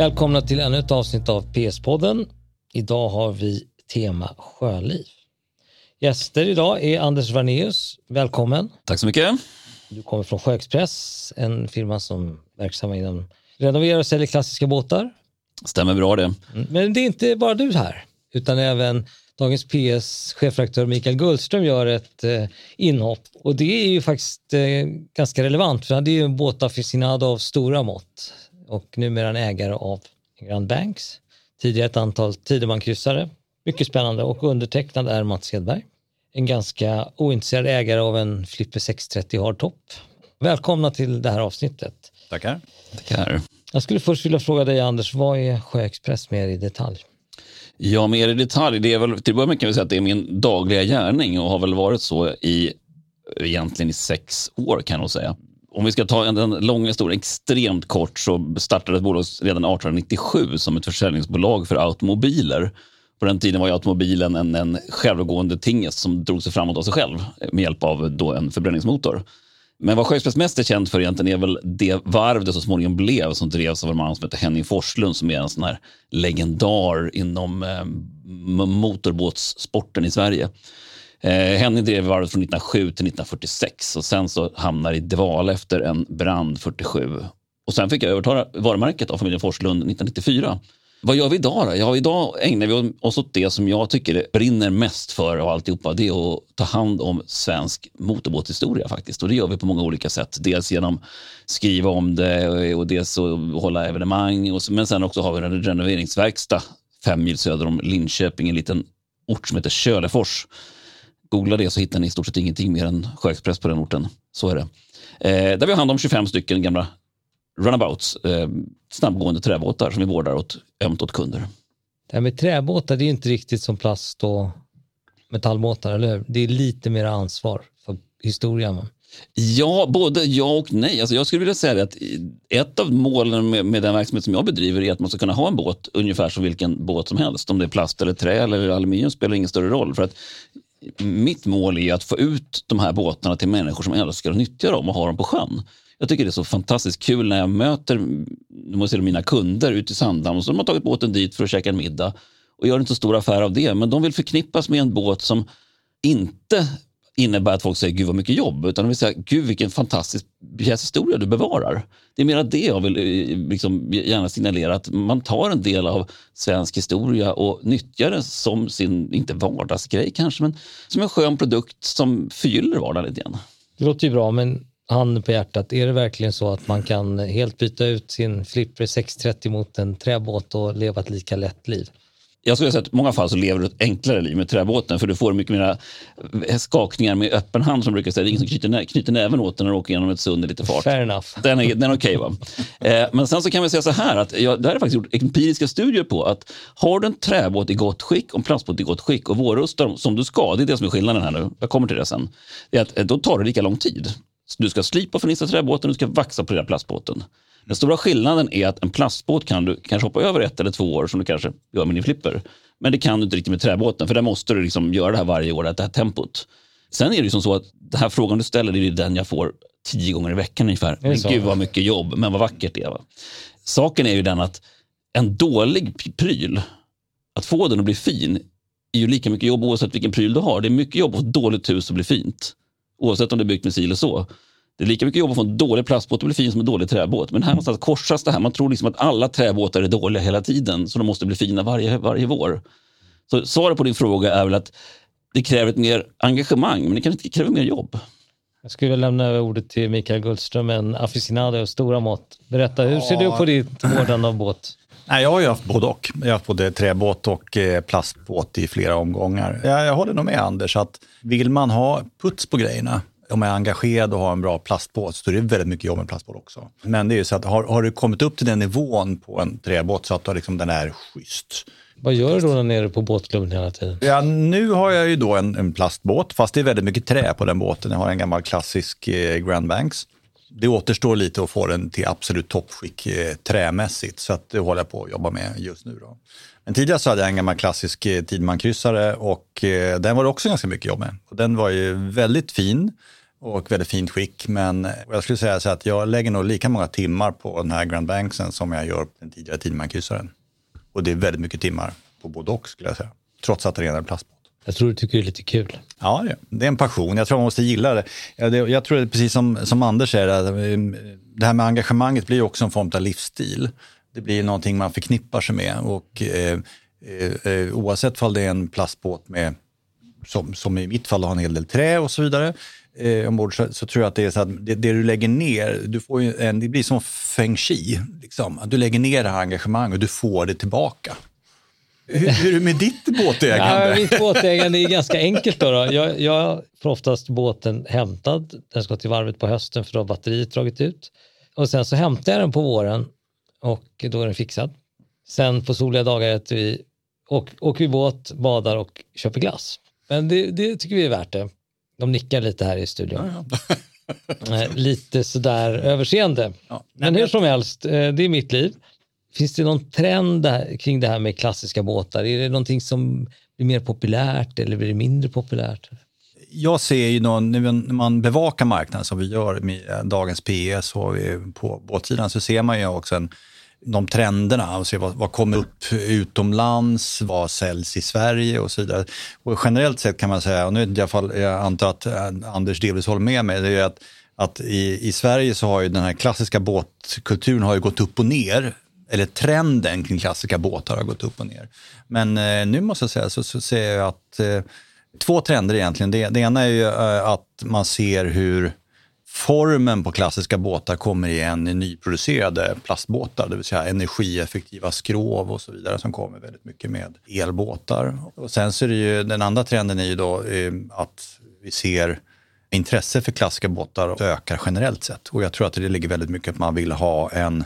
Välkomna till ännu ett avsnitt av PS-podden. Idag har vi tema sjöliv. Gäster idag är Anders Varneus. Välkommen. Tack så mycket. Du kommer från Sjöexpress, en firma som är verksam inom renoverar och säljer klassiska båtar. Stämmer bra det. Mm. Men det är inte bara du här, utan även Dagens PS chefredaktör Mikael Gullström gör ett eh, inhopp. Och det är ju faktiskt eh, ganska relevant, för han är ju en båtaficionado av stora mått och numera en ägare av Grand Banks. Tidigare ett antal Tideman-kryssare. Mycket spännande och undertecknad är Mats Hedberg. En ganska ointresserad ägare av en Flipper 630 hardtop. Välkomna till det här avsnittet. Tackar. Tackar. Jag skulle först vilja fråga dig Anders, vad är Sjöexpress mer i detalj? Ja, mer i detalj. Det är väl, till att börja med kan vi säga att det är min dagliga gärning och har väl varit så i egentligen i sex år kan jag nog säga. Om vi ska ta en, en lång historia extremt kort så startades bolaget redan 1897 som ett försäljningsbolag för automobiler. På den tiden var ju automobilen en, en självgående tingest som drog sig framåt av sig själv med hjälp av då en förbränningsmotor. Men vad Sjöexpress mest är känt för egentligen är väl det varv det så småningom blev som drevs av en man som heter Henning Forslund som är en sån här legendar inom eh, motorbåtssporten i Sverige. Eh, Henning drev varvet från 1907 till 1946 och sen så hamnar i dval efter en brand 47. Och sen fick jag överta varumärket av familjen Forslund 1994 vad gör vi idag då? Ja, idag ägnar vi oss åt det som jag tycker brinner mest för av alltihopa. Det är att ta hand om svensk motorbåtshistoria faktiskt. Och det gör vi på många olika sätt. Dels genom att skriva om det och dels att hålla evenemang. Och, men sen också har vi en renoveringsverkstad fem mil söder om Linköping, en liten ort som heter Kölefors. Googla det så hittar ni i stort sett ingenting mer än Sjöexpress på den orten. Så är det. Eh, där vi har hand om 25 stycken gamla runabouts, eh, snabbgående träbåtar som vi vårdar åt, ömt åt kunder. Det här med träbåtar, det är inte riktigt som plast och metallbåtar, eller hur? Det är lite mer ansvar för historien. Ja, både ja och nej. Alltså jag skulle vilja säga att ett av målen med, med, den verksamhet som jag bedriver är att man ska kunna ha en båt ungefär som vilken båt som helst. Om det är plast eller trä eller aluminium spelar ingen större roll. För att mitt mål är att få ut de här båtarna till människor som älskar att nyttja dem och ha dem på sjön. Jag tycker det är så fantastiskt kul när jag möter måste jag mina kunder ute i Sandhamn. som de har tagit båten dit för att käka en middag och gör inte så stor affär av det. Men de vill förknippas med en båt som inte innebär att folk säger gud vad mycket jobb, utan de vill säga gud vilken fantastisk historia du bevarar. Det är mer det jag vill eh, liksom, gärna signalera, att man tar en del av svensk historia och nyttjar den som sin, inte vardagsgrej kanske, men som en skön produkt som förgyller vardagen lite grann. Det låter ju bra, men handen på hjärtat, är det verkligen så att man kan helt byta ut sin Flipper 630 mot en träbåt och leva ett lika lätt liv? Jag skulle säga att i många fall så lever du ett enklare liv med träbåten för du får mycket mer skakningar med öppen hand som brukar säga. Det är ingen som knyter, nä knyter näven åt när du åker genom ett sund i lite fart. Fair enough. Den är, den är okej okay? Eh, men sen så kan vi säga så här att jag, det här är faktiskt gjort empiriska studier på att har du en träbåt i gott skick och en plastbåt i gott skick och vårrustar som du ska, det är det som är skillnaden här nu, jag kommer till det sen, det är att eh, då tar det lika lång tid. Du ska slipa och förnissa träbåten och du ska vaxa på den plastbåten. Den stora skillnaden är att en plastbåt kan du kanske hoppa över ett eller två år som du kanske gör med din flipper. Men det kan du inte riktigt med träbåten för där måste du liksom göra det här varje år, det här tempot. Sen är det ju som så att den här frågan du ställer, det är den jag får tio gånger i veckan ungefär. Men gud vad mycket jobb, men vad vackert det är. Va? Saken är ju den att en dålig pryl, att få den att bli fin, är ju lika mycket jobb oavsett vilken pryl du har. Det är mycket jobb att få ett dåligt hus att bli fint. Oavsett om det är byggt med sil och så. Det är lika mycket jobb att få en dålig plastbåt att bli fin som en dålig träbåt. Men här någonstans korsas det här. Man tror liksom att alla träbåtar är dåliga hela tiden, så de måste bli fina varje, varje vår. Så svaret på din fråga är väl att det kräver ett mer engagemang, men det kan inte kräva mer jobb. Jag skulle lämna ordet till Mikael Gullström, en aficionado av stora mått. Berätta, hur ser du på ditt vårdande av båt? Nej, jag har ju haft både och. Jag har haft både träbåt och eh, plastbåt i flera omgångar. Jag, jag håller nog med Anders att vill man ha puts på grejerna, om jag är engagerad och har en bra plastbåt så är det väldigt mycket jobb med plastbåt också. Men det är ju så att har, har du kommit upp till den nivån på en träbåt så att du liksom, den är schysst. Vad gör du då när nere på båtklubben hela tiden? Ja, nu har jag ju då en, en, plastbåt, fast det är väldigt mycket trä på den båten. Jag har en gammal klassisk eh, Grand Banks. Det återstår lite att få den till absolut toppskick eh, trämässigt, så att det håller jag på att jobba med just nu. Då. Men tidigare så hade jag en gammal klassisk eh, Tidman-kryssare och eh, den var det också ganska mycket jobb med. Och den var ju väldigt fin, och väldigt fint skick. Men jag skulle säga så att jag lägger nog lika många timmar på den här Grand Banksen som jag gör på den tidigare Tidman-kryssaren. Och det är väldigt mycket timmar på både och skulle jag säga. Trots att det redan är plastbåt. Jag tror du tycker det är lite kul. Ja, det är en passion. Jag tror man måste gilla det. Jag tror precis som, som Anders säger, det här med engagemanget blir också en form av livsstil. Det blir någonting man förknippar sig med. Och, eh, eh, oavsett om det är en plastbåt med, som, som i mitt fall har en hel del trä och så vidare, eh, ombord så, så, tror jag att det är så att det, det, du lägger ner, du får en, det blir som feng shui. Liksom. Du lägger ner det här engagemanget och du får det tillbaka. Hur, hur är det med ditt båtägande? Ja, mitt båtägande är ganska enkelt. Då, då. Jag, jag får oftast båten hämtad. Den ska till varvet på hösten för då har batteriet dragit ut. Och sen så hämtar jag den på våren och då är den fixad. Sen på soliga dagar äter vi, och, åker vi båt, badar och köper glass. Men det, det tycker vi är värt det. De nickar lite här i studion. Ja, ja. Eh, lite sådär överseende. Ja, Men hur som helst, eh, det är mitt liv. Finns det någon trend där, kring det här med klassiska båtar? Är det någonting som blir mer populärt eller blir det mindre populärt? Jag ser ju någon, när man bevakar marknaden som vi gör med dagens PS och på båtsidan så ser man ju också en, de trenderna och se vad, vad kommer upp utomlands, vad säljs i Sverige och så vidare. Och generellt sett kan man säga, och nu vet jag, jag antar att eh, Anders delvis håller med mig, det är att, att i, i Sverige så har ju den här klassiska båtkulturen har ju gått upp och ner eller trenden kring klassiska båtar har gått upp och ner. Men eh, nu måste jag säga så, så ser jag att eh, två trender egentligen. Det, det ena är ju eh, att man ser hur formen på klassiska båtar kommer igen i nyproducerade plastbåtar, det vill säga energieffektiva skrov och så vidare som kommer väldigt mycket med elbåtar. Och sen så är det ju, den andra trenden är ju då eh, att vi ser intresse för klassiska båtar ökar generellt sett. Och jag tror att det ligger väldigt mycket att man vill ha en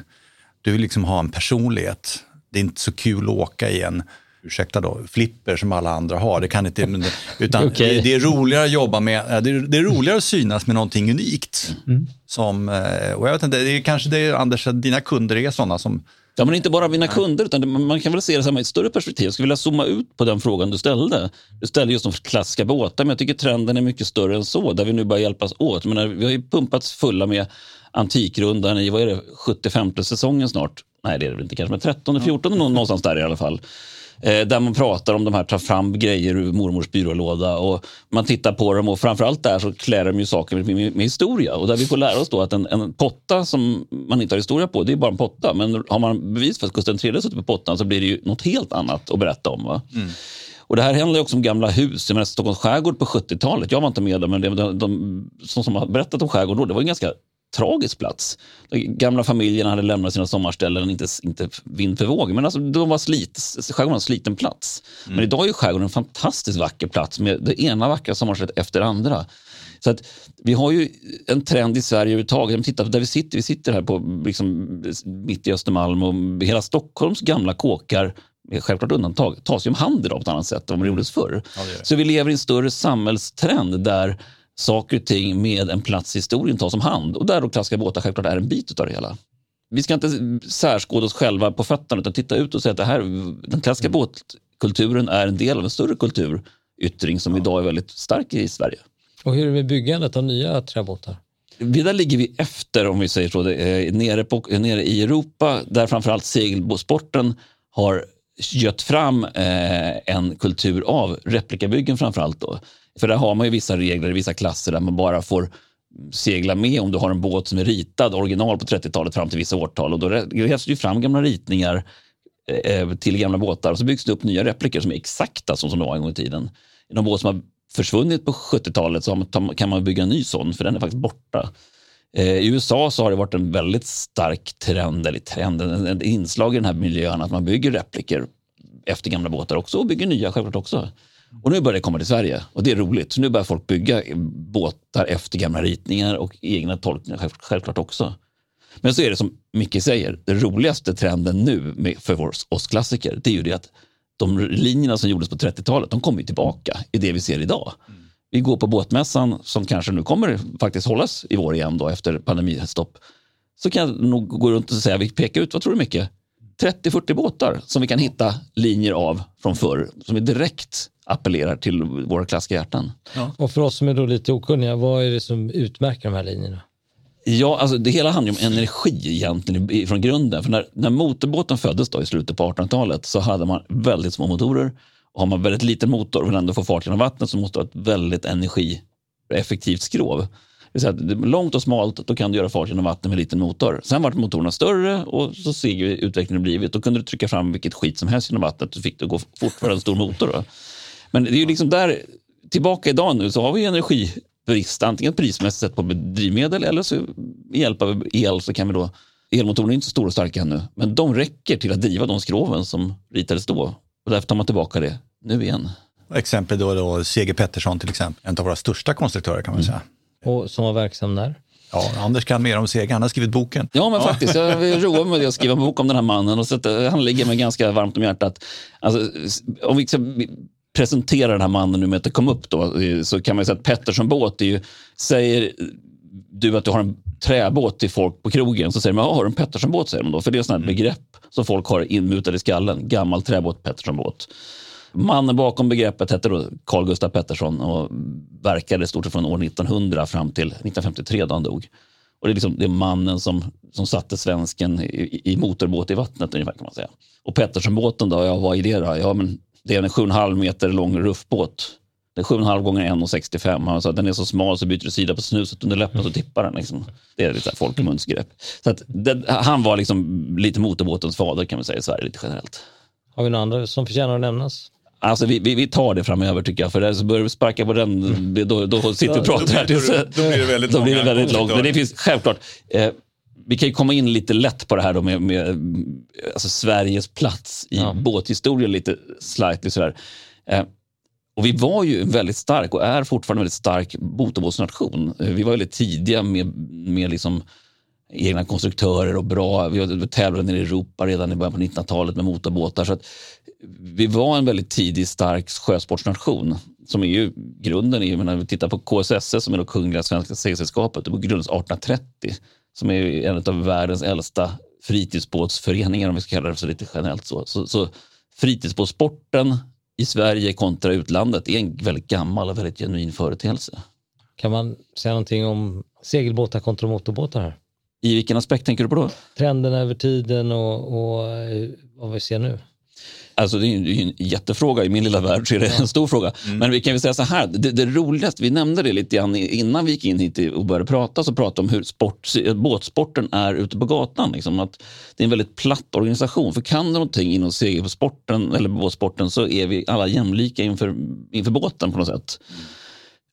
du vill liksom ha en personlighet. Det är inte så kul att åka i en ursäkta då, flipper som alla andra har. Det kan inte, utan okay. det, är roligare att jobba med, det är, det är, roligare att synas med någonting unikt. Mm. Som, eh, och jag vet inte, det är kanske det Anders, att dina kunder är sådana som Ja, men inte bara mina kunder, utan man kan väl se det som ett större perspektiv. Jag skulle vilja zooma ut på den frågan du ställde. Du ställde just om klassiska båtar, men jag tycker trenden är mycket större än så, där vi nu börjar hjälpas åt. Men vi har ju pumpats fulla med Antikrundan i, vad är det, 75 säsongen snart? Nej, det är det inte kanske, men 13, 14 någonstans där i alla fall. Eh, där man pratar om de här, tar fram grejer ur mormors byrålåda och man tittar på dem och framförallt där så klär de ju saker med, med, med, historia och där vi får lära oss då att en, en, potta som man inte har historia på, det är bara en potta. Men har man bevis för att Gustav III suttit på pottan så blir det ju något helt annat att berätta om. Va? Mm. Och det här handlar också om gamla hus. Jag menar, Stockholms skärgård på 70-talet, jag var inte med där, men de, de, de, som, som har berättat om skärgården då, det var en ganska tragisk plats. De gamla familjerna hade lämnat sina sommarställen, inte, inte vind för våg, men alltså, de var slit, skärgården var en sliten plats. Mm. Men idag är skärgården en fantastiskt vacker plats med det ena vackra sommarstället efter det andra. Så att vi har ju en trend i Sverige överhuvudtaget. Titta där vi sitter, vi sitter här på, liksom, mitt i Östermalm och hela Stockholms gamla kåkar självklart undantag, tas ju om hand idag på ett annat sätt än vad det gjordes förr. Ja, det Så vi lever i en större samhällstrend där saker och ting med en plats i historien tas om hand. Och där då klassiska båtar självklart är en bit av det hela. Vi ska inte särskåda oss själva på fötterna utan titta ut och säga att det här, den klassiska mm. båtkulturen är en del av en större kulturyttring som ja. idag är väldigt stark i Sverige. Och hur är det med byggandet av nya träbåtar? där ligger vi efter om vi säger så. nere, på, nere i Europa där framförallt segelbåtsporten har gött fram eh, en kultur av replikabyggen framförallt. Då. För där har man ju vissa regler i vissa klasser där man bara får segla med om du har en båt som är ritad original på 30-talet fram till vissa årtal. Och då grävs det ju fram gamla ritningar eh, eh, till gamla båtar och så byggs det upp nya repliker som är exakta som, som det var en gång i tiden. I någon båt som har försvunnit på 70-talet så kan man bygga en ny sån för den är faktiskt borta. Eh, I USA så har det varit en väldigt stark trend, eller trend, ett inslag i den här miljön att man bygger repliker efter gamla båtar också och bygger nya självklart också. Och nu börjar det komma till Sverige och det är roligt. Så nu börjar folk bygga båtar efter gamla ritningar och egna tolkningar självklart också. Men så är det som Micke säger, den roligaste trenden nu för oss klassiker, det är ju det att de linjerna som gjordes på 30-talet, de kommer tillbaka i det vi ser idag. Mm. Vi går på båtmässan som kanske nu kommer faktiskt hållas i vår igen då efter pandemistopp. Så kan jag nog gå runt och säga, vi pekar ut, vad tror du Micke? 30-40 båtar som vi kan hitta linjer av från förr som är direkt appellerar till våra klassiska hjärtan. Ja. Och för oss som är då lite okunniga, vad är det som utmärker de här linjerna? Ja, alltså det hela handlar om energi egentligen från grunden. För när, när motorbåten föddes då i slutet på 1800-talet så hade man väldigt små motorer. Och har man väldigt liten motor och vill ändå få fart genom vattnet så måste du ha ett väldigt energieffektivt skrov. Det säga att långt och smalt, då kan du göra fart genom vatten med liten motor. Sen vart motorerna större och så ser utvecklingen blivit. Då kunde du trycka fram vilket skit som helst genom vattnet så fick det gå fort för en stor motor. Då. Men det är ju liksom där, tillbaka idag nu så har vi energibrist, antingen prismässigt sett på drivmedel eller så med hjälp av el så kan vi då Elmotorerna är inte så stora och starka ännu, men de räcker till att driva de skroven som ritades då. Och därför tar man tillbaka det nu igen. Exempel då, då C.G. Pettersson till exempel, en av våra största konstruktörer kan man mm. säga. Och som var verksam där? Ja, Anders kan mer om Sega, han har skrivit boken. Ja, men faktiskt. Jag roar mig med att skriva en bok om den här mannen och så att han ligger mig ganska varmt om hjärtat. Alltså, om vi ska presentera den här mannen nu med att det kom upp då, så kan man säga att Pettersson båt är ju, säger du att du har en träbåt till folk på krogen så säger man, har du en Pettersson båt? Säger man då, för det är sådana mm. begrepp som folk har inmutade i skallen. Gammal träbåt, Pettersson båt. Mannen bakom begreppet hette då Carl Gustaf Pettersson och verkade stort sett från år 1900 fram till 1953 då han dog. Och det är, liksom, det är mannen som, som satte svensken i, i motorbåt i vattnet ungefär kan man säga. Och Petterssonbåten då, ja vad är det då? Ja, men det är en 7,5 meter lång ruffbåt. Det är 7,5 gånger 1,65. Han sa att den är så smal så byter du sida på snuset under läppen så tippar den. Liksom. Det är lite folkmunsgrepp. Så att det, han var liksom lite motorbåtens fader kan man säga i Sverige lite generellt. Har vi några andra som förtjänar att nämnas? Alltså vi, vi, vi, tar det framöver tycker jag, för där så börjar vi sparka på den, då, då sitter vi och pratar här tills, då blir det väldigt, då blir det väldigt långt. Men det finns självklart, eh, vi kan ju komma in lite lätt på det här då med, med alltså Sveriges plats i ja. båthistorien lite slightly sådär. Eh, och vi var ju väldigt stark och är fortfarande väldigt stark motorbåtsnation. Vi var väldigt tidiga med, med liksom egna konstruktörer och bra. Vi tävlade i Europa redan i början på 1900-talet med motorbåtar. Så att vi var en väldigt tidig stark sjösportsnation som är ju grunden. I, när vi tittar på KSSS som är det Kungliga Svenska Segelsällskapet. Det grundades 1830 som är en av världens äldsta fritidsbåtsföreningar om vi ska kalla det så lite generellt. Så, så, så fritidsbåtsporten i Sverige kontra utlandet är en väldigt gammal och väldigt genuin företeelse. Kan man säga någonting om segelbåtar kontra motorbåtar här? I vilken aspekt tänker du på då? Trenden över tiden och, och eh, vad vi ser nu. Alltså det är en jättefråga. I min lilla värld så är det en stor fråga. Mm. Men vi kan väl säga så här, det, det roligaste, vi nämnde det lite grann innan vi gick in hit och började prata, så pratade om hur sport, båtsporten är ute på gatan. Liksom, att det är en väldigt platt organisation. För kan du någonting inom segelsporten eller båtsporten så är vi alla jämlika inför, inför båten på något sätt. Mm.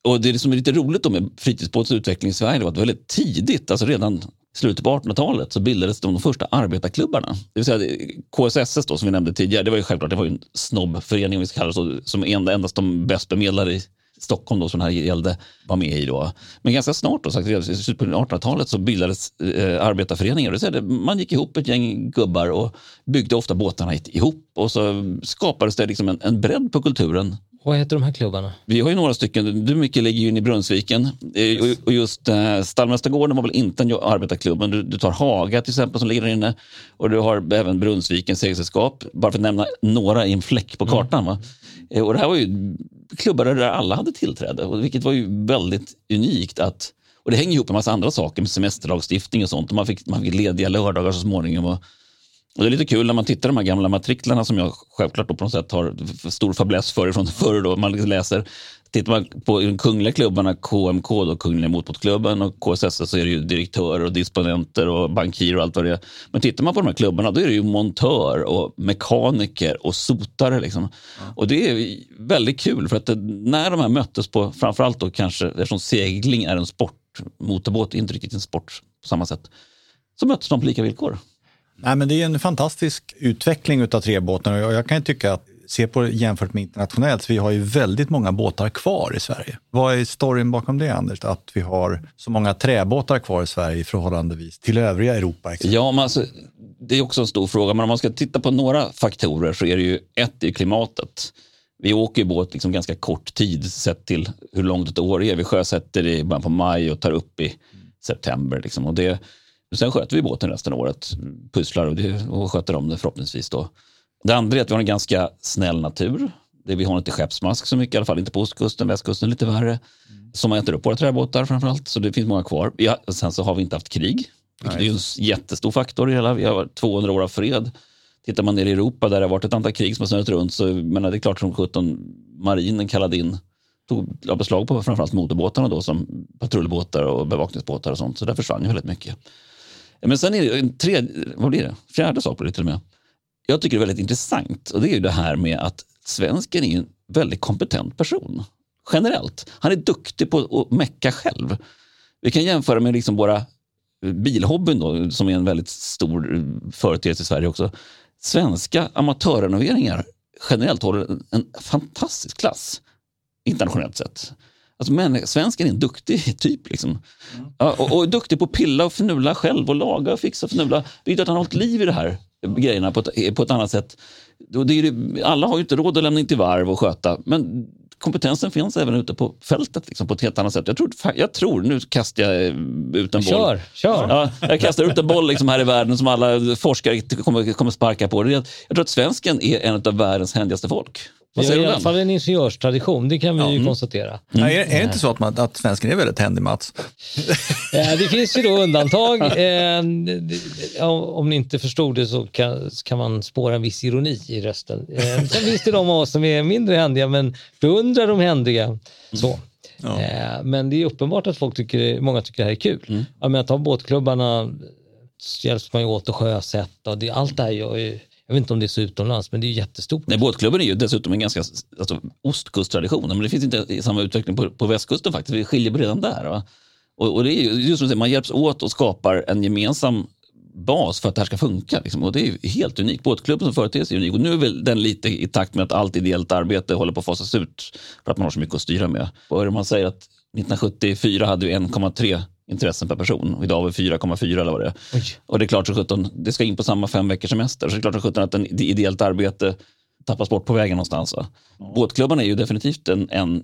Och Det som är lite roligt då med fritidsbåtens utveckling i Sverige var att väldigt tidigt, alltså redan slutet på 1800-talet så bildades de första arbetarklubbarna. Det vill säga KSSS då, som vi nämnde tidigare, det var ju självklart det var en snobbförening om vi ska kalla det så, som endast de bäst bemedlade i Stockholm då, som det här gällde var med i. Då. Men ganska snart, då, i slutet på 1800-talet, så bildades eh, arbetarföreningar. Det det, man gick ihop ett gäng gubbar och byggde ofta båtarna ihop och så skapades det liksom en, en bredd på kulturen vad heter de här klubbarna? Vi har ju några stycken. Du Micke ligger ju inne i Brunnsviken. Yes. Och just eh, Stallmästargården var väl inte en arbetarklubb, men du, du, tar Haga till exempel som ligger där inne. Och du har även Brunnsvikens segelsällskap, bara för att nämna några i en fläck på mm. kartan. Mm. Va? Och det här var ju klubbar där alla hade tillträde, vilket var ju väldigt unikt. att och Det hänger ihop med en massa andra saker, med semesterlagstiftning och sånt. Och man, fick, man fick lediga lördagar så småningom. Och, och det är lite kul när man tittar på de här gamla matriklarna som jag självklart på något sätt har stor fäbless för från förr. Då. Man läser, tittar man på de kungliga klubbarna, KMK, då, Kungliga Motorklubben och KSS så är det ju direktörer och disponenter och bankirer och allt vad det är. Men tittar man på de här klubbarna då är det ju montör och mekaniker och sotare. Liksom. Mm. Och det är väldigt kul för att det, när de här möttes på, framförallt då kanske eftersom segling är en sport, motorbåt är inte riktigt en sport på samma sätt, så möttes de på lika villkor. Nej, men det är en fantastisk utveckling av trebåten och jag kan tycka att se på det jämfört med internationellt, så vi har ju väldigt många båtar kvar i Sverige. Vad är storyn bakom det, Anders? Att vi har så många träbåtar kvar i Sverige i förhållandevis till övriga Europa? Ja, men alltså, det är också en stor fråga, men om man ska titta på några faktorer så är det ju ett i klimatet. Vi åker ju båt liksom ganska kort tid sett till hur långt ett år är. Vi sjösätter i början på maj och tar upp i september. Liksom. Och det, Sen sköter vi båten resten av året, pusslar och, det, och sköter om det förhoppningsvis. Då. Det andra är att vi har en ganska snäll natur. Det vi har inte skeppsmask så mycket, i alla fall inte på ostkusten, västkusten lite värre. Som äter upp våra träbåtar framförallt, så det finns många kvar. Ja, sen så har vi inte haft krig, vilket är en jättestor faktor i hela, vi har 200 år av fred. Tittar man ner i Europa där det har varit ett antal krig som har snurrat runt så menar, det är klart som 17 marinen kallade in tog beslag på framförallt motorbåtarna då som patrullbåtar och bevakningsbåtar och sånt. Så där försvann ju väldigt mycket. Men sen är det en tredje, vad blir det? Fjärde sak blir det till och med. Jag tycker det är väldigt intressant och det är ju det här med att svensken är en väldigt kompetent person. Generellt. Han är duktig på att mecka själv. Vi kan jämföra med liksom våra bilhobbyn då, som är en väldigt stor företeelse i Sverige också. Svenska amatörrenoveringar generellt håller en fantastisk klass internationellt sett. Alltså, men, svensken är en duktig typ. Liksom. Ja, och, och är duktig på att pilla och fnula själv och laga och fixa och fnula. Det är att han har hållit liv i det här grejerna på ett, på ett annat sätt. Är, alla har ju inte råd att lämna in till varv och sköta, men kompetensen finns även ute på fältet liksom, på ett helt annat sätt. Jag tror, jag tror nu kastar jag ut en boll. Kör, kör. Ja, jag kastar ut en boll liksom här i världen som alla forskare kommer, kommer sparka på. Jag tror att svensken är en av världens händigaste folk. Vad säger har i alla fall en ingenjörstradition, det kan vi ja. ju mm. konstatera. Mm. är, är, det inte så att, man, att svensken är väldigt händig, Mats? ja, det finns ju då undantag. Eh, om ni inte förstod det så kan, kan man spåra en viss ironi i rösten. Eh, sen finns det de av oss som är mindre händiga men beundrar de händiga. Så. Ja. Eh, men det är uppenbart att folk tycker, många tycker det här är kul. Mm. Jag menar, ta båtklubbarna hjälps man ju åt att sjösätta och det, allt det här gör ju jag vet inte om det är så utomlands, men det är jättestort. Nej, båtklubben är ju dessutom en ganska alltså, ostkusttradition, men det finns inte samma utveckling på, på västkusten faktiskt. Vi skiljer på redan där. Och, och, det är just som säger, man hjälps åt och skapar en gemensam bas för att det här ska funka. Liksom. Och det är helt unikt. Båtklubben som företeelse är unik. Och nu är väl den lite i takt med att allt ideellt arbete håller på att fasas ut för att man har så mycket att styra med. Och man säger att 1974 hade vi 1,3 intressen per person. Idag har vi 4,4 eller vad det är. Oj. Och det är klart så 17, det ska in på samma fem veckors semester. Så det är klart så 17 att en ideellt arbete tappas bort på vägen någonstans. Ja. Båtklubbarna är ju definitivt en, en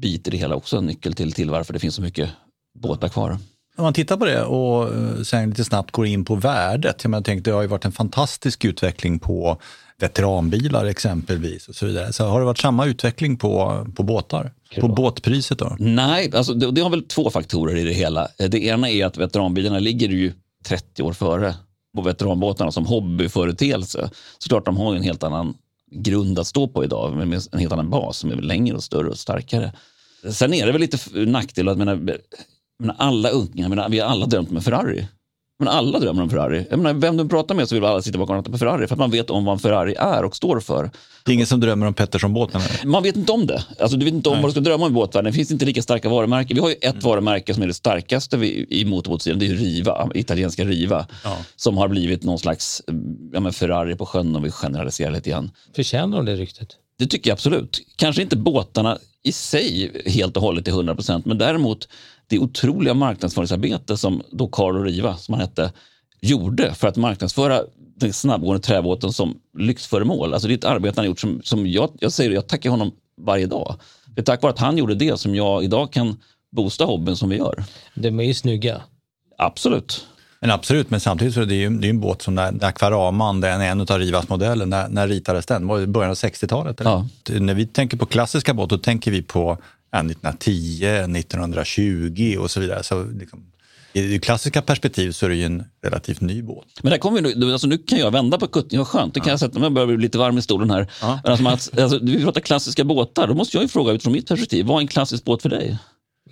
bit i det hela också, en nyckel till, till varför det finns så mycket båtar kvar. Om man tittar på det och eh, sen lite snabbt går in på värdet. Jag tänkte, det har ju varit en fantastisk utveckling på veteranbilar exempelvis och så vidare. Så har det varit samma utveckling på, på båtar? På båtpriset då? Nej, alltså det, det, har väl två faktorer i det hela. Det ena är att veteranbilarna ligger ju 30 år före på veteranbåtarna som hobbyföreteelse. Såklart de har en helt annan grund att stå på idag med en helt annan bas som är längre och större och starkare. Sen är det väl lite nackdel att menar, menar, alla unga, menar, vi har alla drömt om en Ferrari. Men alla drömmer om Ferrari. Jag menar, vem du pratar med så vill alla sitta bakom ratten på Ferrari för att man vet om vad en Ferrari är och står för. Det är ingen som drömmer om Pettersson-båten? Man vet inte om det. Alltså, du vet inte om Nej. vad du ska drömma om i båtvärlden. Det finns inte lika starka varumärken. Vi har ju ett mm. varumärke som är det starkaste i motorbåtssidan. Det är Riva, italienska Riva. Ja. Som har blivit någon slags ja, men Ferrari på sjön om vi generaliserar lite grann. Förtjänar de det ryktet? Det tycker jag absolut. Kanske inte båtarna i sig helt och hållet till 100 procent, men däremot det otroliga marknadsföringsarbete som då Carlo Riva, som han hette, gjorde för att marknadsföra den snabbgående träbåten som lyxföremål. Alltså det är ett arbete han gjort som, som jag, jag säger jag tackar honom varje dag. Det är tack vare att han gjorde det som jag idag kan boosta hobbyn som vi gör. De är ju snygga. Absolut. Men absolut, men samtidigt så är det ju, det är en båt som när, när Aquaraman, den är en av Rivas modeller, när, när ritades den? Var det början av 60-talet? Ja. När vi tänker på klassiska båtar, då tänker vi på 1910, 1920 och så vidare. Så liksom, I det klassiska perspektiv så är det ju en relativt ny båt. Men där kommer vi nu, alltså nu kan jag vända på kuttingen, vad skönt, det kan ja. jag sätta mig, jag börjar bli lite varm i stolen här. Ja. Alltså, Mats, alltså, vi pratar klassiska båtar, då måste jag ju fråga utifrån mitt perspektiv, vad är en klassisk båt för dig?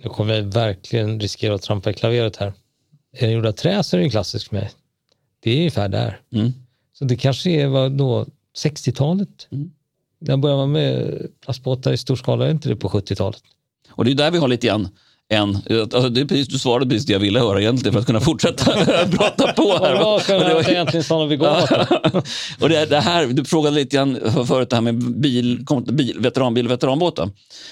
Nu kommer jag verkligen riskera att trampa i klaveret här. Är den gjord av trä så är den klassisk för mig. Det är ungefär där. Mm. Så det kanske är vad då, 60-talet? Mm. När började man med plastbåtar i stor skala? Är inte det på 70-talet? Och det är där vi har lite grann en, alltså det är precis, du svarade precis det jag ville höra egentligen för att kunna fortsätta prata på. Här. Vad det var egentligen stanna vid och det, det här, Du frågade lite grann förut det här med bil, bil, veteranbil veteranbåtar.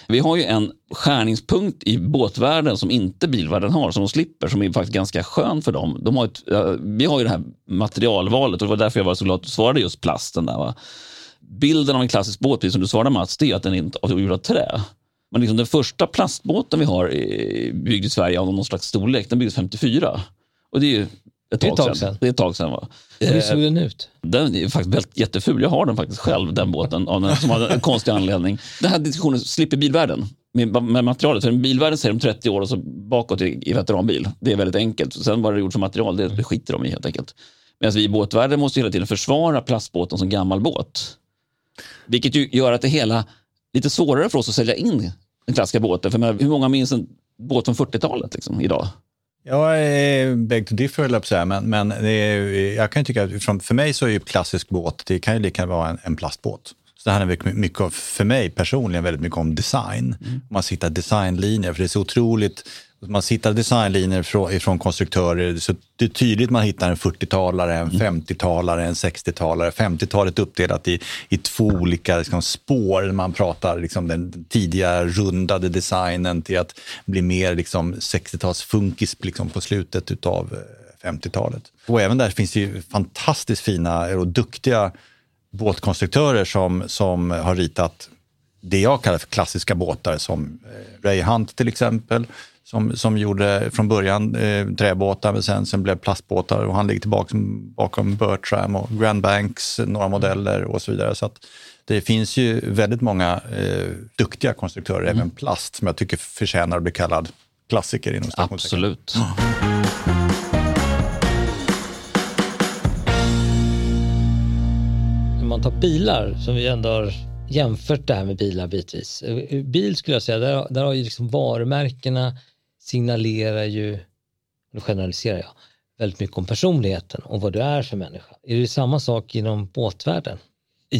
Vi har ju en skärningspunkt i båtvärlden som inte bilvärlden har, som de slipper, som är faktiskt ganska skön för dem. De har ett, vi har ju det här materialvalet och det var därför jag var så glad att du svarade just plasten. Där, va? Bilden av en klassisk båt, precis som du svarade Mats, det är att den är gjord av trä. Men liksom den första plastbåten vi har byggd i Sverige av någon slags storlek, den byggdes 54. Och det är ju ett Det är ett tag tag sedan. Det är ett tag sedan. Va? Hur Eh, såg den ut? Den är faktiskt väldigt jätteful. Jag har den faktiskt själv, den båten, av en, som har en konstig anledning. Den här diskussionen slipper bilvärlden med, med materialet. För bilvärlden säger de 30 år och så bakåt i, i veteranbil. Det är väldigt enkelt. Sen vad det är gjort som material, det, det skiter de i helt enkelt. Medan vi i båtvärlden måste hela tiden försvara plastbåten som gammal båt. Vilket ju gör att det hela lite svårare för oss att sälja in den klassiska båten. För menar, hur många minns en båt från 40-talet liksom, idag? Jag är beg to differ, höll jag men, men är, jag kan tycka att från- för mig så är ju klassisk båt, det kan ju lika gärna vara en, en plastbåt. Så det handlar mycket, för mig personligen väldigt mycket om design. Man hittar designlinjer, för det är så otroligt, man hittar designlinjer från, ifrån konstruktörer, så det är tydligt man hittar en 40-talare, en 50-talare, en 60-talare. 50-talet uppdelat i, i två olika liksom, spår. Man pratar liksom, den tidiga rundade designen till att bli mer liksom, 60-tals funkis liksom, på slutet av 50-talet. Och även där finns det ju fantastiskt fina och duktiga båtkonstruktörer som, som har ritat det jag kallar för klassiska båtar som eh, Ray Hunt till exempel. Som, som gjorde från början eh, träbåtar men sen, sen blev plastbåtar och han ligger tillbaka bakom Bertram och Grand Banks, några modeller och så vidare. Så att det finns ju väldigt många eh, duktiga konstruktörer, även plast, som jag tycker förtjänar att bli kallad klassiker inom. Absolut. Om man tar bilar, som vi ändå har jämfört det här med bilar bitvis. Eh, Bil skulle jag säga, där, där har ju liksom varumärkena signalerar ju, nu generaliserar jag, väldigt mycket om personligheten och vad du är för människa. Är det samma sak inom båtvärlden?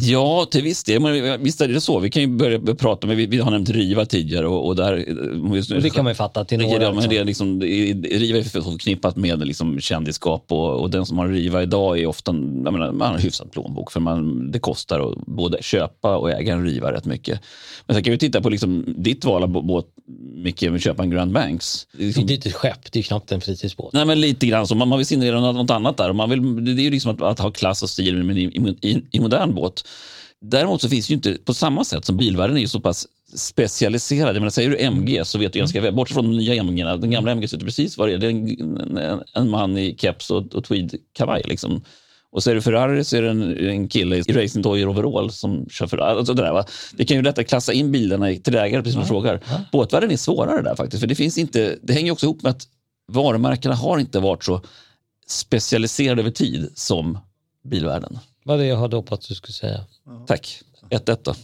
Ja, till viss del. Men visst är det så. Vi kan ju börja prata med, vi, vi har nämnt Riva tidigare och, och där... Och det kan man ju fatta till Det, några. ja, men det är liksom, det Riva är förknippat med liksom kändisskap och, och den som har Riva idag är ofta, jag menar, man har en hyfsad plånbok för man, det kostar att både köpa och äga en Riva rätt mycket. Men sen kan vi titta på liksom ditt val av båt, Micke, att köpa en Grand Banks. Det är Det liksom, är inte ett skepp, det är knappt en fritidsbåt. Nej, men lite grann så. Man, man vill signalera något, annat där. Man vill, det är ju liksom att, att ha klass och stil men i, i, i, i modern båt. Däremot så finns det ju inte på samma sätt som bilvärlden är ju så pass specialiserad. Jag menar, säger du MG så vet du ganska väl, bortsett från de nya MG, den gamla MG du precis vad det är. Det är en, en, en man i keps och, och tweedkavaj. Liksom. Och säger du Ferrari så är det en, en kille i racing toy overall som kör Ferrari. Alltså det, där, va? det kan ju lättare klassa in bilarna till ägare, precis som du frågar. Båtvärlden är svårare där faktiskt, för det finns inte, det hänger också ihop med att varumärkena har inte varit så specialiserade över tid som bilvärlden. Vad det jag hade hoppats att du skulle säga. Tack. 1-1 då.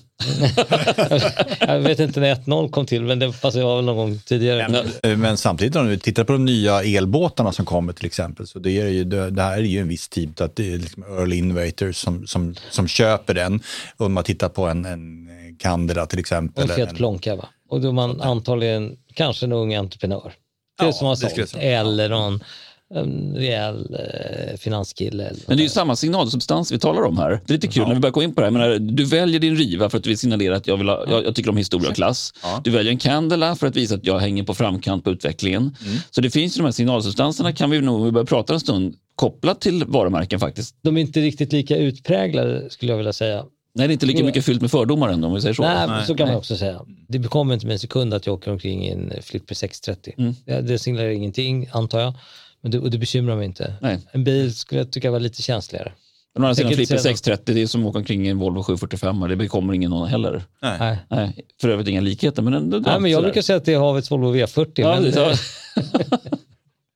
jag vet inte när 1-0 kom till, men det fast det var väl någon gång tidigare. Eh, Men samtidigt om vi tittar på de nya elbåtarna som kommer till exempel, så det, är ju, det, det här är ju en viss tid att det är liksom early innovators som, som, som köper den. Och om man tittar på en, en Candela till exempel. Och en Fiat en- Plonka va? Och då är man antagligen kanske en ung entreprenör. Det är Ja, som har jag sålt. Eller någon en rejäl eh, finanskille. Eller Men det är ju samma signalsubstans vi talar om här. Det är lite kul när vi börjar gå in på det här. Menar, du väljer din Riva för att du vill signalera att jag, vill ha, jag, jag tycker om historia och klass. Du väljer en Candela för att visa att jag hänger på framkant på utvecklingen. Så det finns ju de här signalsubstanserna kan vi nog, vi börjar prata en stund, kopplat till varumärken faktiskt. De är inte riktigt lika utpräglade skulle jag vilja säga. Nej, det är inte lika mycket fyllt med fördomar ändå om vi säger så. Nej, så kan man också säga. Det bekommer inte med en sekund att jag åker omkring i en Flipper 630. Mm. Det signalerar ingenting antar jag. Men det, och det bekymrar mig inte. Nej. En bil skulle jag tycka var lite känsligare. Men å andra sidan Flipper säga 630, det är som att åka omkring i en Volvo 745 och det bekommer ingen någon heller. Nej. Nej. För övrigt inga likheter. Men, ändå, Nej, men jag brukar säga att det är havets Volvo V40. Ja, men, det- ja. eh,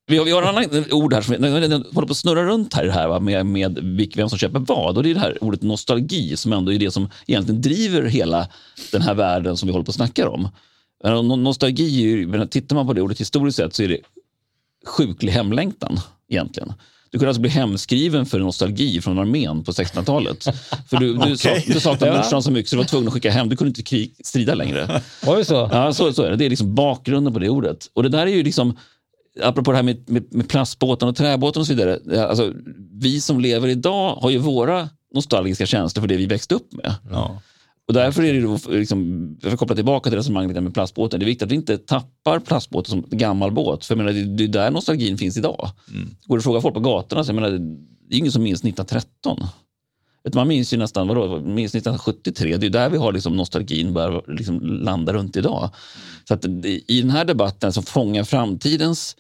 Vi har, vi har en annan ord här som håller på att snurra runt här, här va, med, med vem som köper vad. Och det är det här ordet nostalgi som ändå är det som egentligen driver hela den här världen som vi håller på att snacka om. No- Nostalgi, är ju- men tittar man på det ordet historiskt sett så är det sjuklig hemlängtan egentligen. Du kunde alltså bli hemskriven för nostalgi från armén på 1600-talet. För du, du, sak, du saknade morsan så mycket så du var tvungen att skicka hem. Du kunde inte krig, strida längre. Var det så? Ja, så, så är det. Det är liksom bakgrunden på det ordet. Och det där är ju liksom, apropå det här med, med, med plastbåten och träbåten och så vidare. ja, Alltså, vi som lever idag har ju våra nostalgiska känslor för det vi växte upp med. Ja. Och därför är det då, liksom, för att koppla tillbaka till resonemanget med plastbåten, det är viktigt att vi inte tappar plastbåten som gammal båt. För jag menar, det, är där nostalgin finns idag. Går du och frågar folk på gatorna, så jag menar, det är ingen som minns 1913. Vet du, Man minns ju nästan, vadå, minns 1973, det är där vi har liksom nostalgin börjar liksom landa runt idag. Så att i den här debatten som fångar framtidens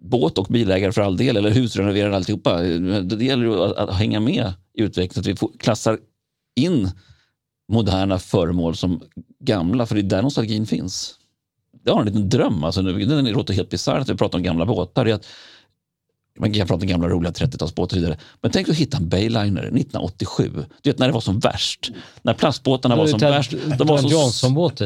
båt och bilägare för all del, eller husrenoverare alltihopa. Det gäller att, att hänga med i utvecklingen, att vi klassar in moderna föremål som gamla, för det är där nostalgin finns. Jag har en liten dröm, alltså, det låter helt bisarrt att vi pratar om gamla båtar. Att man kan prata om gamla roliga 30-talsbåtar och så vidare. Men tänk att hitta en Bayliner 1987. Du vet när det var som värst. När plastbåtarna var som värst. De var, som,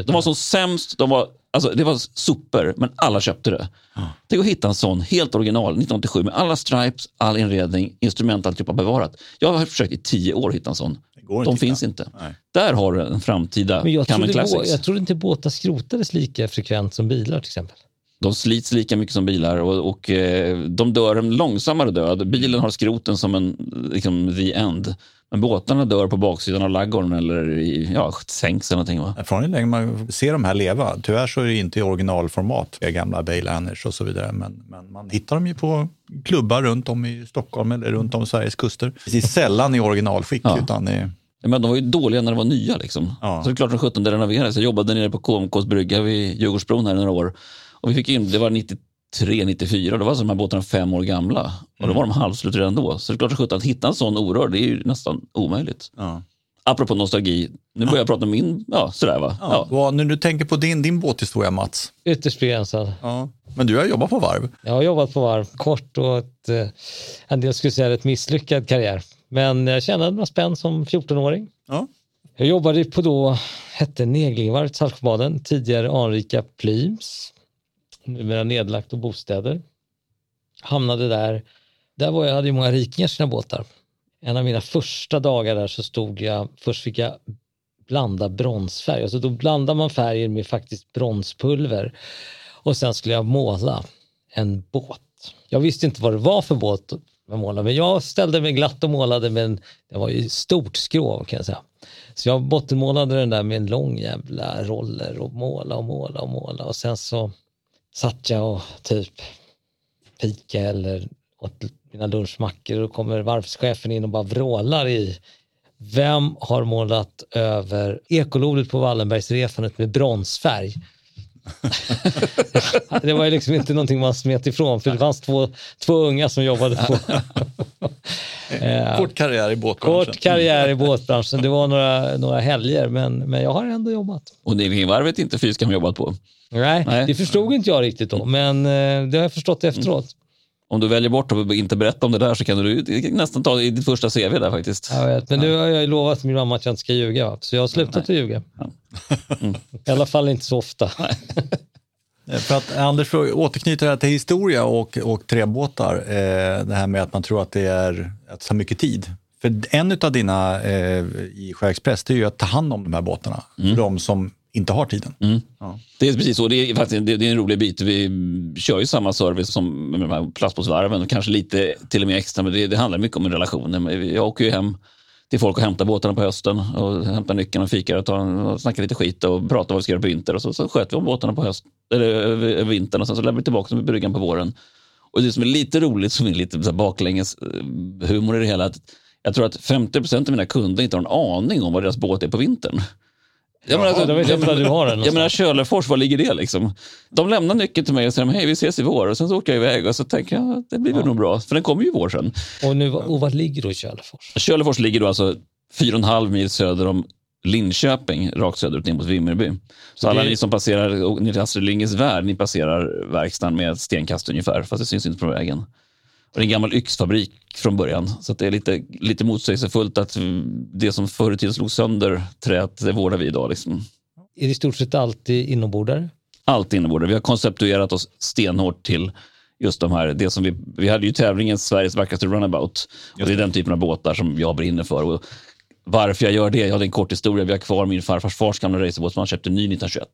de var som sämst. De var, alltså, det var super, men alla köpte det. Ja. Tänk att hitta en sån helt original 1987 med alla stripes, all inredning, instrument, alltihopa bevarat. Jag har försökt i tio år hitta en sån. De finns inte. Nej. Där har du en framtida Men jag trodde, jag trodde inte båtar skrotades lika frekvent som bilar till exempel. De slits lika mycket som bilar och, och eh, de dör en långsammare död. Bilen har skroten som en liksom, the end. Men båtarna dör på baksidan av laggorn eller i, ja, sänks eller någonting. Va? Från hur länge man ser de här leva. Tyvärr så är det inte i originalformat, gamla Baylanders och så vidare. Men, men, man hittar dem ju på klubbar runt om i Stockholm eller runt om Sveriges kuster. Det är sällan i originalskick. Ja. Utan i... Men de var ju dåliga när de var nya. Liksom. Ja. Så det är klart att 17 det renoverades. Jag jobbade nere på KMKs brygga vid Djurgårdsbron här i några år. Och vi fick in, det var 93, 94, då var alltså de här båtarna fem år gamla. Och då mm. var de halvslut redan då. Så det är klart att, att hitta en sån orörd, det är ju nästan omöjligt. Ja. Apropå nostalgi, nu börjar jag prata om min, ja sådär va. Ja. Ja. När du tänker på din, din båthistoria Mats. Ytterst begränsad. Ja. Men du har jobbat på varv. Jag har jobbat på varv, kort och ett, eh, en del skulle säga ett misslyckad karriär. Men jag kände mig spänd som 14-åring. Ja. Jag jobbade på då, hette Neglingvarvet Saltsjöbaden, tidigare anrika Plyms numera nedlagt och bostäder. Hamnade där. Där var jag, hade ju många rikingar sina båtar. En av mina första dagar där så stod jag, först fick jag blanda bronsfärg. Alltså då blandar man färger med faktiskt bronspulver. Och sen skulle jag måla en båt. Jag visste inte vad det var för båt jag målade, men jag ställde mig glatt och målade med det var ju stort skrov kan jag säga. Så jag bottenmålade den där med en lång jävla roller och måla och måla och måla och sen så satt jag och typ fika eller åt mina lunchmackor och då kommer varvschefen in och bara vrålar i vem har målat över ekolodet på Wallenbergsrefanet med bronsfärg? det var ju liksom inte någonting man smet ifrån för det fanns två, två unga som jobbade på Kort karriär i båtbranschen. Kort karriär i båtbranschen. Det var några, några helger men, men jag har ändå jobbat. Och Nivingvarvet är inte fy skam jobbat på? Nej, Nej, det förstod inte jag riktigt då, men eh, det har jag förstått efteråt. Om du väljer bort att inte berätta om det där så kan du nästan ta det i ditt första CV där faktiskt. Jag vet, men nu har jag lovat min mamma att jag inte ska ljuga, så jag har slutat Nej. att ljuga. Ja. Mm. I alla fall inte så ofta. För att Anders, för att återknyta det här till historia och, och träbåtar, eh, det här med att man tror att det, är, att det tar mycket tid. För en av dina eh, i Sjöexpress, det är ju att ta hand om de här båtarna. Mm. För de som inte har tiden. Mm. Ja. Det är precis så. Det är, faktiskt, det, är en rolig bit. Vi kör ju samma service som med de här plastbåtsvarven kanske lite till och med extra, men det, det handlar mycket om relationer. Jag åker ju hem till folk och hämtar båtarna på hösten och hämtar nyckeln och fikar och, tar, och snackar lite skit och pratar vad vi ska göra på vinter. Och så, så sköter vi om båtarna på höst, eller över vintern och sen så lämnar vi tillbaka dem i bryggan på våren. Och det som är lite roligt, som är lite så baklänges eh, humor i det hela, att jag tror att 50 procent av mina kunder inte har en aning om vad deras båt är på vintern. Jag menar, alltså, jag menar, du har den jag menar Kölefors, var ligger det liksom? De lämnar nyckeln till mig och säger hej vi ses i vår och sen så åker jag iväg och så tänker jag det blir ja. nog bra för den kommer ju i vår sen. Och, nu, och var ligger då Kölefors? Kölefors ligger då alltså 4,5 mil söder om Linköping, rakt söderut ner mot Vimmerby. Så det... alla ni som passerar till Astrid Lindgrens Värld, ni passerar verkstaden med ett stenkast ungefär, fast det syns inte på vägen. Det är en gammal yxfabrik från början. Så det är lite, lite motsägelsefullt att det som förr i tiden slog sönder träet, det vårdar vi idag. Liksom. Är det i stort sett alltid inombordare? Allt inombordare. Vi har konceptuerat oss stenhårt till just de här, det som vi, vi hade ju tävlingen Sveriges vackraste runabout. Och det är den typen av båtar som jag brinner för. Och varför jag gör det? Jag hade en kort historia. Vi har kvar min farfars fars gamla racerbåt som han köpte ny 1921.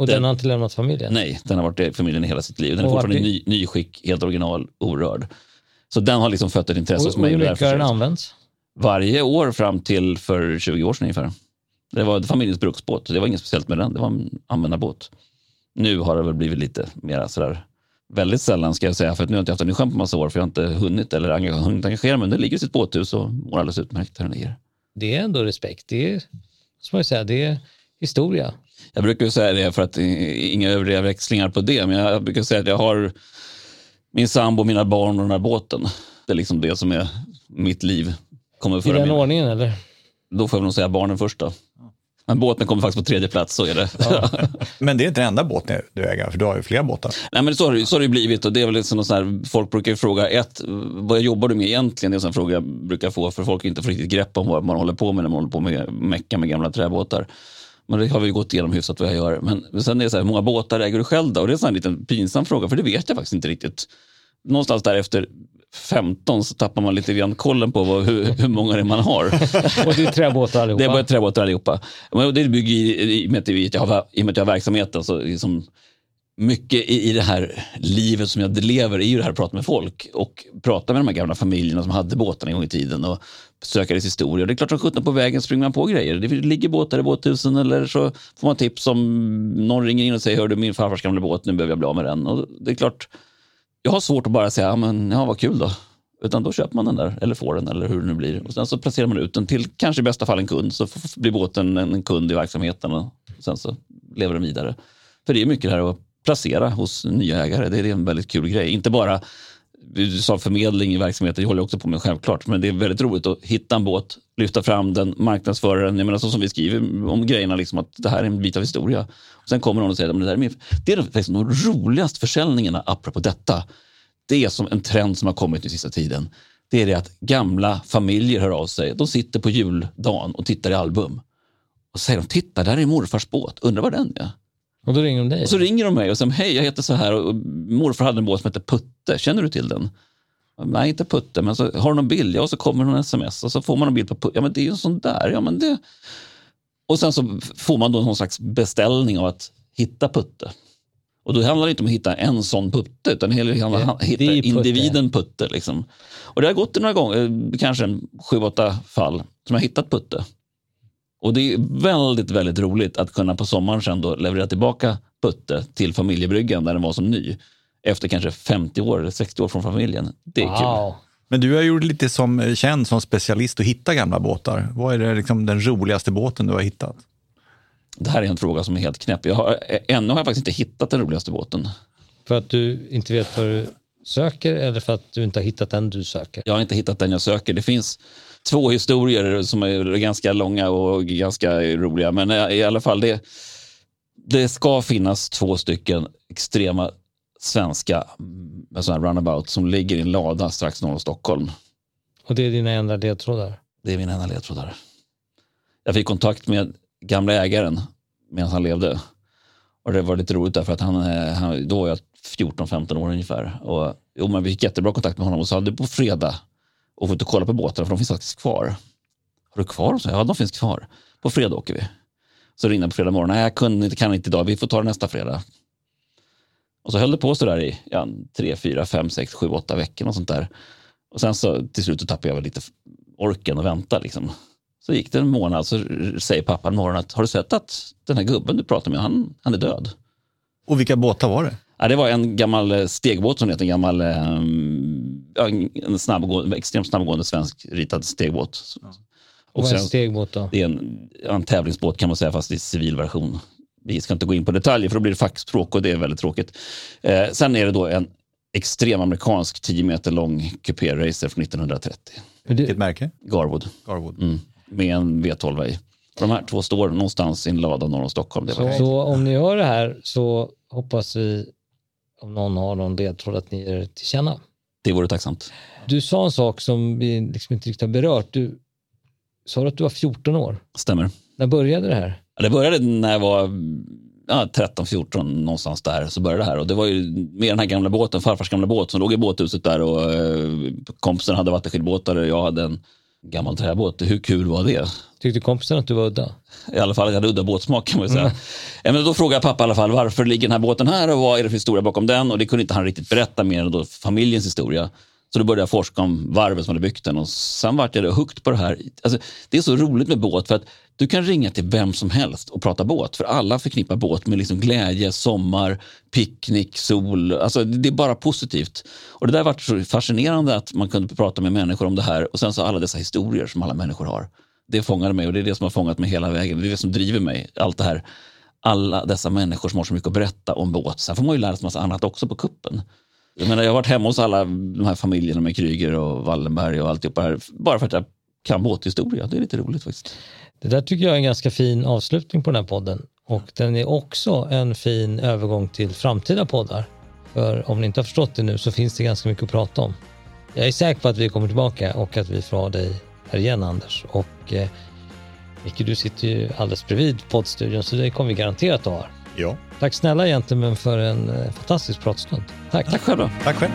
Och den, den, har inte lämnat familjen? Nej, den har varit i familjen hela sitt liv. Den är fortfarande i ny, skick, helt original, orörd. Så den har liksom fött ett intresse hos mig. Och hur mycket har den använts? Varje år fram till för 20 år sedan ungefär. Det var familjens bruksbåt. Det var inget speciellt med den. Det var en användarbåt. Nu har det väl blivit lite mer sådär väldigt sällan ska jag säga, för att nu har jag inte haft den i sjön på massa år, för jag har inte hunnit eller hunnit engagera mig. Den ligger i sitt båthus och mår alldeles utmärkt där den ligger. Det är ändå respekt. Det är, som jag säga, det är historia. Jag brukar säga det för att inga övriga växlingar på det, men jag brukar säga att jag har min sambo, mina barn och den här båten. Det är liksom det som är mitt liv. Kommer I den min- ordningen eller? Då får jag nog säga barnen först då. Men båten kommer faktiskt på tredje plats, så är det. Men det är inte den enda båten du äger, för du har ju flera båtar. Nej, men så har, det, så har det ju blivit och det är väl liksom sån här, folk brukar ju fråga, ett, vad jobbar du med egentligen? Det är en sån fråga jag brukar få, för folk inte får riktigt grepp om vad man håller på med när man håller på med mecka med gamla träbåtar. Men det har vi ju gått igenom hyfsat vad jag gör. Men sen är det så här, hur många båtar äger du själv då? Och det är en sån här liten pinsam fråga, för det vet jag faktiskt inte riktigt. Någonstans där efter 15 så tappar man lite grann kollen på vad, hur, hur många det är man har. Och det är träbåtar allihopa? Det är bara träbåtar allihopa. Men det bygger i, i, och med att jag har, i och med att jag har verksamheten. Så liksom, mycket i, i det här livet som jag lever är ju det här att prata med folk och prata med de här gamla familjerna som hade båtarna en gång i tiden och söka deras historia. Det är klart som sjutton på vägen springer man på grejer. Det ligger båtar i båthusen eller så får man tips om någon ringer in och säger hör du min farfars gamla båt, nu behöver jag bli av med den. Och det är klart, jag har svårt att bara säga, ja, men, ja vad kul då. Utan då köper man den där, eller får den, eller hur det nu blir. Och sen så placerar man ut den till kanske i bästa fall en kund, så blir båten en kund i verksamheten och sen så lever den vidare. För det är mycket det här att placera hos nya ägare, det är en väldigt kul grej. Inte bara, du sa förmedling i verksamheten, det håller jag också på med självklart, men det är väldigt roligt att hitta en båt, lyfta fram den, marknadsföra den, jag menar så som vi skriver om grejerna, liksom att det här är en bit av historia. Och sen kommer någon och säger, att det, där är min... det är faktiskt de roligaste försäljningarna apropå detta det är som en trend som har kommit nu sista tiden. Det är det att gamla familjer hör av sig. De sitter på juldagen och tittar i album. Och säger de, titta där är morfars båt, undrar var den är. Och då ringer de dig? Och så ringer de mig och säger, hej jag heter så här och morfar hade en båt som heter Putte, känner du till den? Nej, inte Putte, men så har du någon bild? Ja, och så kommer någon sms och så får man en bild på Putte. Ja, men det är ju en sån där. Ja, men det... Och sen så får man då någon slags beställning av att hitta Putte. Och då handlar det inte om att hitta en sån putte, utan det handlar om att hitta putte. individen putte. Liksom. Och det har gått några gånger, kanske en sju, åtta fall, som jag hittat putte. Och det är väldigt, väldigt roligt att kunna på sommaren sen då leverera tillbaka putte till familjebryggan där den var som ny. Efter kanske 50 år eller 60 år från familjen. Det är kul. wow. Men du är ju lite som, känd som specialist att hitta gamla båtar. Vad är det, liksom, den roligaste båten du har hittat? Det här är en fråga som är helt knäpp. Jag har, eh, ännu har jag faktiskt inte hittat den roligaste båten. För att du inte vet vad du söker eller för att du inte har hittat den du söker? Jag har inte hittat den jag söker. Det finns två historier som är ganska långa och ganska roliga. Men eh, i alla fall, det, det ska finnas två stycken extrema svenska mm, sådana runabout som ligger i en lada strax norr om Stockholm. Och det är dina enda ledtrådar? Det är min enda ledtrådar. Jag fick kontakt med gamla ägaren medan han levde. Och det var lite roligt därför att han, eh, han då var jag 14-15 år ungefär. Och, jo, men vi fick jättebra kontakt med honom och sa du på fredag och får inte kolla på båtarna för de finns faktiskt kvar. Har du kvar dem? Ja, de finns kvar. På fredag åker vi. Så ringde jag på fredag morgon. Nej, jag kunde, inte- kan inte idag. Vi får ta det nästa fredag. Och så höll det på så där i ja, tre, fyra, fem, sex, sju, åtta veckor och sånt där. Och sen så till slut så tappade jag väl lite orken och vänta liksom. Så gick det en månad så säger pappan en morgon att har du sett att den här gubben du pratar med, han, han är död. Och vilka båtar var det? Ja, det var en gammal eh, stegbåt som heter en gammal, ja, en snabbgående, extremt snabbgående svensk ritad stegbåt. Och Och vad är en stegbåt då? det är en, en tävlingsbåt kan man säga, fast i civil version. Vi ska inte gå in på detaljer för då blir det fackspråk och det är väldigt tråkigt. Eh, sen är det då en extrem amerikansk 10 meter lång kupé-racer från 1930. Men Vilket det, märke? Garwood. Garwood. Mm. Med en V12 i. De här två står någonstans i en lada norr om Stockholm. Det så, så om ni gör det här så hoppas vi, om någon har någon ledtråd, att ni ger det till känna. Det vore tacksamt. Du sa en sak som vi liksom inte riktigt har berört. Du sa du att du var 14 år. Stämmer. När började det här? Det började när jag var ja, 13-14 någonstans där. Så började det här. Och det var ju med den här gamla båten, farfars gamla båt som låg i båthuset där. Och eh, kompisen hade vattenskidbåtar och jag hade en gammal träbåt. Hur kul var det? Tyckte kompisen att du var udda? I alla fall, jag hade udda båtsmak kan man säga. Ja, men då frågade pappa i alla fall varför ligger den här båten här och vad är det för historia bakom den? Och det kunde inte han riktigt berätta mer än då familjens historia. Så då började jag forska om varvet som hade byggt den och sen vart jag hooked på det här. Alltså, det är så roligt med båt för att du kan ringa till vem som helst och prata båt. För alla förknippar båt med liksom glädje, sommar, picknick, sol. Alltså, det är bara positivt. Och det där var så fascinerande att man kunde prata med människor om det här och sen så alla dessa historier som alla människor har. Det fångade mig och det är det som har fångat mig hela vägen. Det är det som driver mig. Allt det här. Alla dessa människor som har så mycket att berätta om båt. Sen får man ju lära sig massa annat också på kuppen. Jag, menar, jag har varit hemma hos alla de här familjerna med Kryger och Wallenberg och alltihopa här. Bara för att jag kan båthistoria. Det är lite roligt faktiskt. Det där tycker jag är en ganska fin avslutning på den här podden. Och den är också en fin övergång till framtida poddar. För om ni inte har förstått det nu så finns det ganska mycket att prata om. Jag är säker på att vi kommer tillbaka och att vi får ha dig här igen Anders. Och eh, Micke, du sitter ju alldeles bredvid poddstudion så det kommer vi garanterat att ha. Ja. Tack snälla gentlemen för en eh, fantastisk pratstund. Tack. Tack själva. Tack själv.